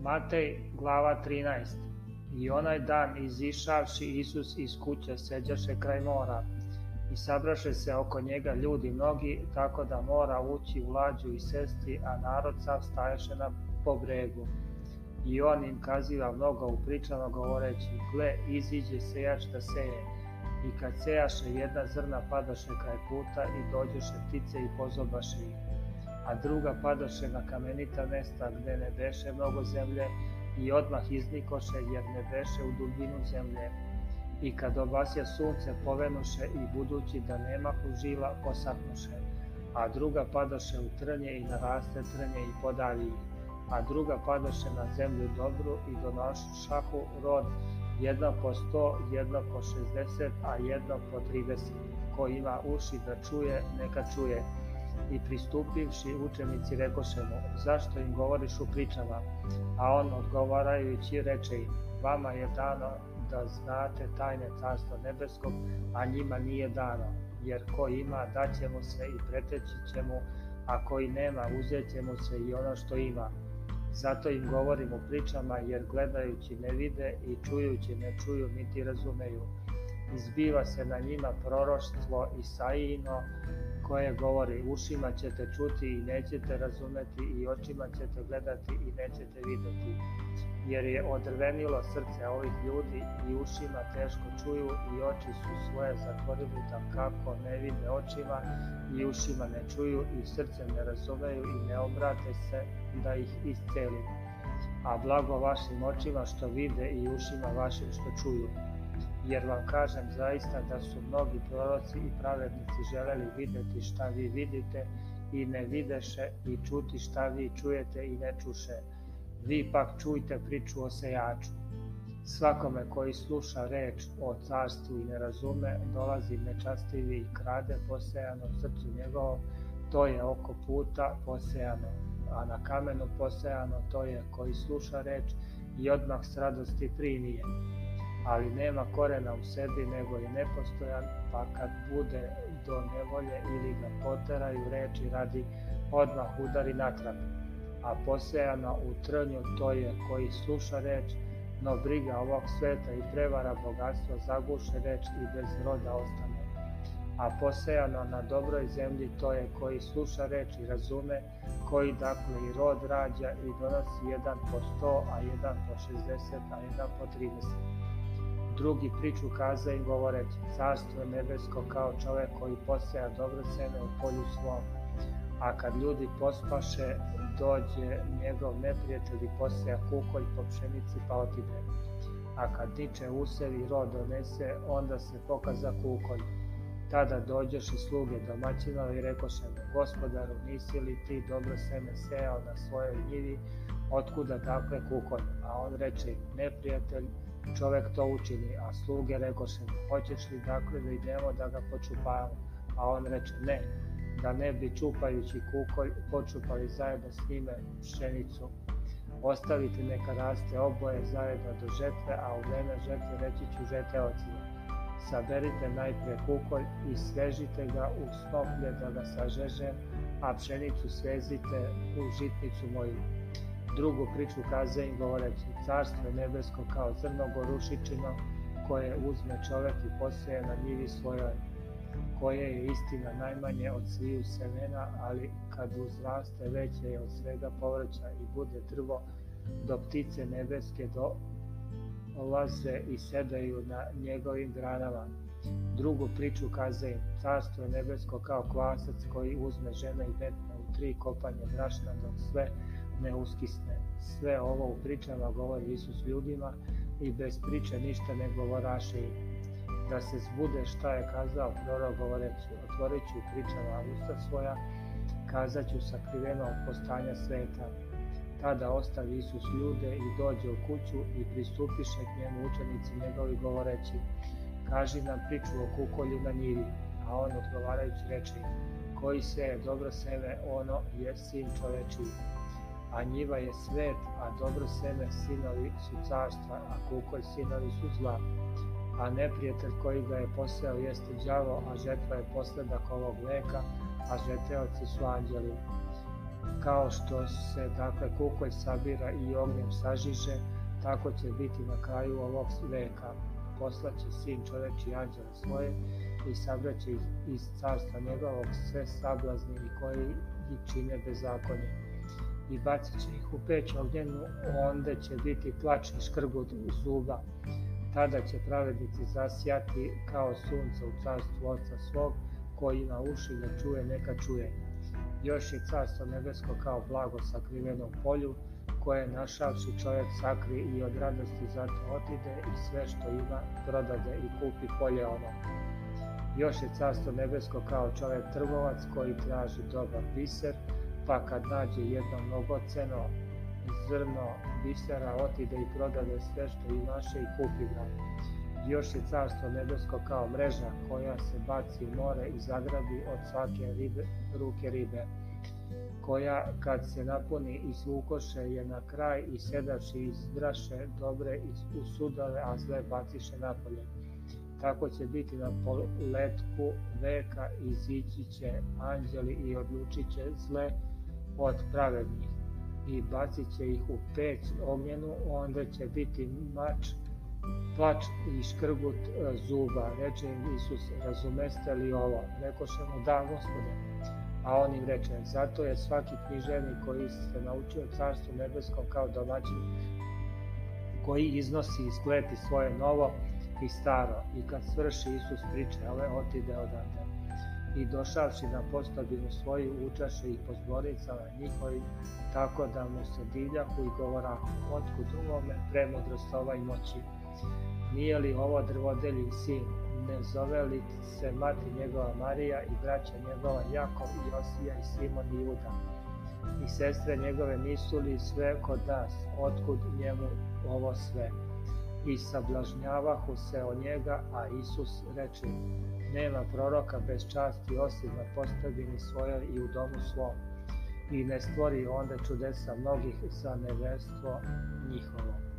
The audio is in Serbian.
Matej, glava 13 I onaj dan izišavši Isus iz kuće seđaše kraj mora i sabraše se oko njega ljudi mnogi, tako da mora ući u lađu i sesti, a narod sav staješe na pobregu. I on im kaziva mnogo u pričama govoreći, gle, iziđe sejač da seje. I kad sejaše jedna zrna padaše kraj puta i dođeše ptice i pozobaše ih. A druga padoše na kamenita mesta gde ne beše mnogo zemlje i odmah iznikoše jer ne beše u dubinu zemlje. I kad obasja sunce povenuše i budući da nema žila posaknuše, a druga padoše u trnje i naraste trnje i podavi a druga padoše na zemlju dobru i donošahu rod sto, jedno po šestdeset, a jedno po trideset. Ko ima uši da čuje, neka čuje i pristupivši učenici rekoše mu, zašto im govoriš u pričama? A on odgovarajući reče im, vama je dano da znate tajne carstva nebeskog, a njima nije dano, jer ko ima daće mu se i preteći će mu, a koji nema uzet će mu se i ono što ima. Zato im govorim u pričama, jer gledajući ne vide i čujući ne čuju niti razumeju. Izbiva se na njima proroštvo Isaijino, koje govori ušima ćete čuti i nećete razumeti i očima ćete gledati i nećete videti. Jer je odrvenilo srce ovih ljudi i ušima teško čuju i oči su svoje zatvorili da kako ne vide očima i ušima ne čuju i srcem ne razumeju i ne obrate se da ih iscelim. A blago vašim očima što vide i ušima vašim što čuju jer vam kažem zaista da su mnogi proroci i pravednici želeli videti šta vi vidite i ne videše i čuti šta vi čujete i ne čuše. Vi pak čujte priču o sejaču. Svakome koji sluša reč o carstvu i ne razume, dolazi nečastivi i krade posejano srcu njegovom, to je oko puta posejano, a na kamenu posejano to je koji sluša reč i odmah s radosti primije ali nema korena u sebi, nego je nepostojan, pa kad bude do nevolje ili ga poteraju reči radi, odmah udari natrag. A posejano u trnju to je koji sluša reč, no briga ovog sveta i prevara bogatstva zaguše reč i bez roda ostane. A posejano na dobroj zemlji to je koji sluša reč i razume, koji dakle i rod rađa i donosi jedan po sto, a jedan po šestdeset, a jedan po trideset. Drugi priču kaza im govoreći, carstvo nebesko kao čovek koji poseja dobro seme u polju svom. A kad ljudi pospaše, dođe njegov neprijatelj i poseja kukolj po pšenici pa otide. A kad tiče usevi rod donese, onda se pokaza kukolj. Tada dođeš i sluge domaćinova i rekoše mu, gospodaru, nisi li ti dobro seme sejao na svojoj njivi, otkuda dakle kukolj? A on reče, neprijatelj, čovek to učini, a sluge rekoše mu, hoćeš li dakle da idemo da ga počupavamo? A on reče, ne, da ne bi čupajući kukolj počupali zajedno s njime pšenicu. Ostavite neka raste oboje zajedno do žetve, a u vreme žetve reći ću žeteocima. Saberite najpre kukolj i svežite ga u snoplje da ga sažežem, a pšenicu svezite u žitnicu moju. Drugu priču kaze im govoreći, carstvo nebesko kao zrno gorušičino koje uzme čovek i poseje na njivi svojoj, koje je istina najmanje od sviju semena, ali kad uzraste veće je od svega povrća i bude drvo, do ptice nebeske do laze i sedaju na njegovim granama. Drugu priču kaze im, carstvo je nebesko kao kvasac koji uzme žena i metne u tri kopanje brašna dok sve ne uskisne. Sve ovo u pričama govori Isus ljudima i bez priče ništa ne govoraše im. Da se zbude šta je kazao prorok govoreći, otvorit ću pričama usta svoja, kazat ću sakriveno postanja sveta. Tada ostavi Isus ljude i dođe u kuću i pristupiše k njemu učenici njegovi govoreći, kaži nam priču o kukolju na njivi, a on odgovarajući reče, koji se dobro seme, ono je sin čovečiji a njiva je svet, a dobro seme sinovi su carstva, a kukolj sinovi su zla. A neprijatelj koji ga je poseo jeste đavo, a žetva je posledak ovog veka, a žeteoci su anđeli. Kao što se dakle kukolj sabira i ognjem sažiže, tako će biti na kraju ovog veka. Poslaće sin čoveči anđele svoje i sabraće iz, iz carstva njegovog sve sablazni i koji ih čine bezakonje. I bacit će ih u peć ognjenu, onda će biti plač i škrgut zuba. Tada će pravednici zasjati kao sunce u carstvu Oca svog, koji ima uši da čuje, neka čuje. Još je carstvo nebesko kao blago sakriveno u polju, koje našavši čovjek sakri i od radosti zato otide i sve što ima prodade i kupi polje ono. Još je carstvo nebesko kao čovjek trgovac koji traži dobar biser, pa kad nađe jedno mnogoceno zrno bisera otide i prodade sve što imaše i kupi ga. Još je carstvo nebesko kao mreža koja se baci u more i zagrabi od svake ribe, ruke ribe, koja kad se napuni i svukoše je na kraj i sedaši izdraše dobre u sudove, a zle baciše napolje. Tako će biti na poletku veka i zići će anđeli i odlučit će zle od pravednih i bacit će ih u peć ognjenu, onda će biti mač, plač i škrgut e, zuba. Reče im Isus, razumeste li ovo? Rekoše mu, da, gospode. A on im reče, zato je svaki književnik koji se naučio carstvu nebeskom kao domaćin, koji iznosi i skleti svoje novo i staro. I kad svrši Isus priče, ove otide odande i došavši na postobinu svoju učaše ih po zbornicama tako da mu se divljahu i govora, otkud drugome premudrost i moći. Nije li ovo drvodelji sin, ne zove li se mati njegova Marija i braća njegova Jakov i Josija i Simon i Juda? I sestre njegove nisu li sve kod nas, otkud njemu ovo sve? I sablažnjavahu se o njega, a Isus reče, nema proroka bez časti osim na postavini svojoj i u domu svom i ne stvori onda čudesa mnogih za neverstvo njihovo.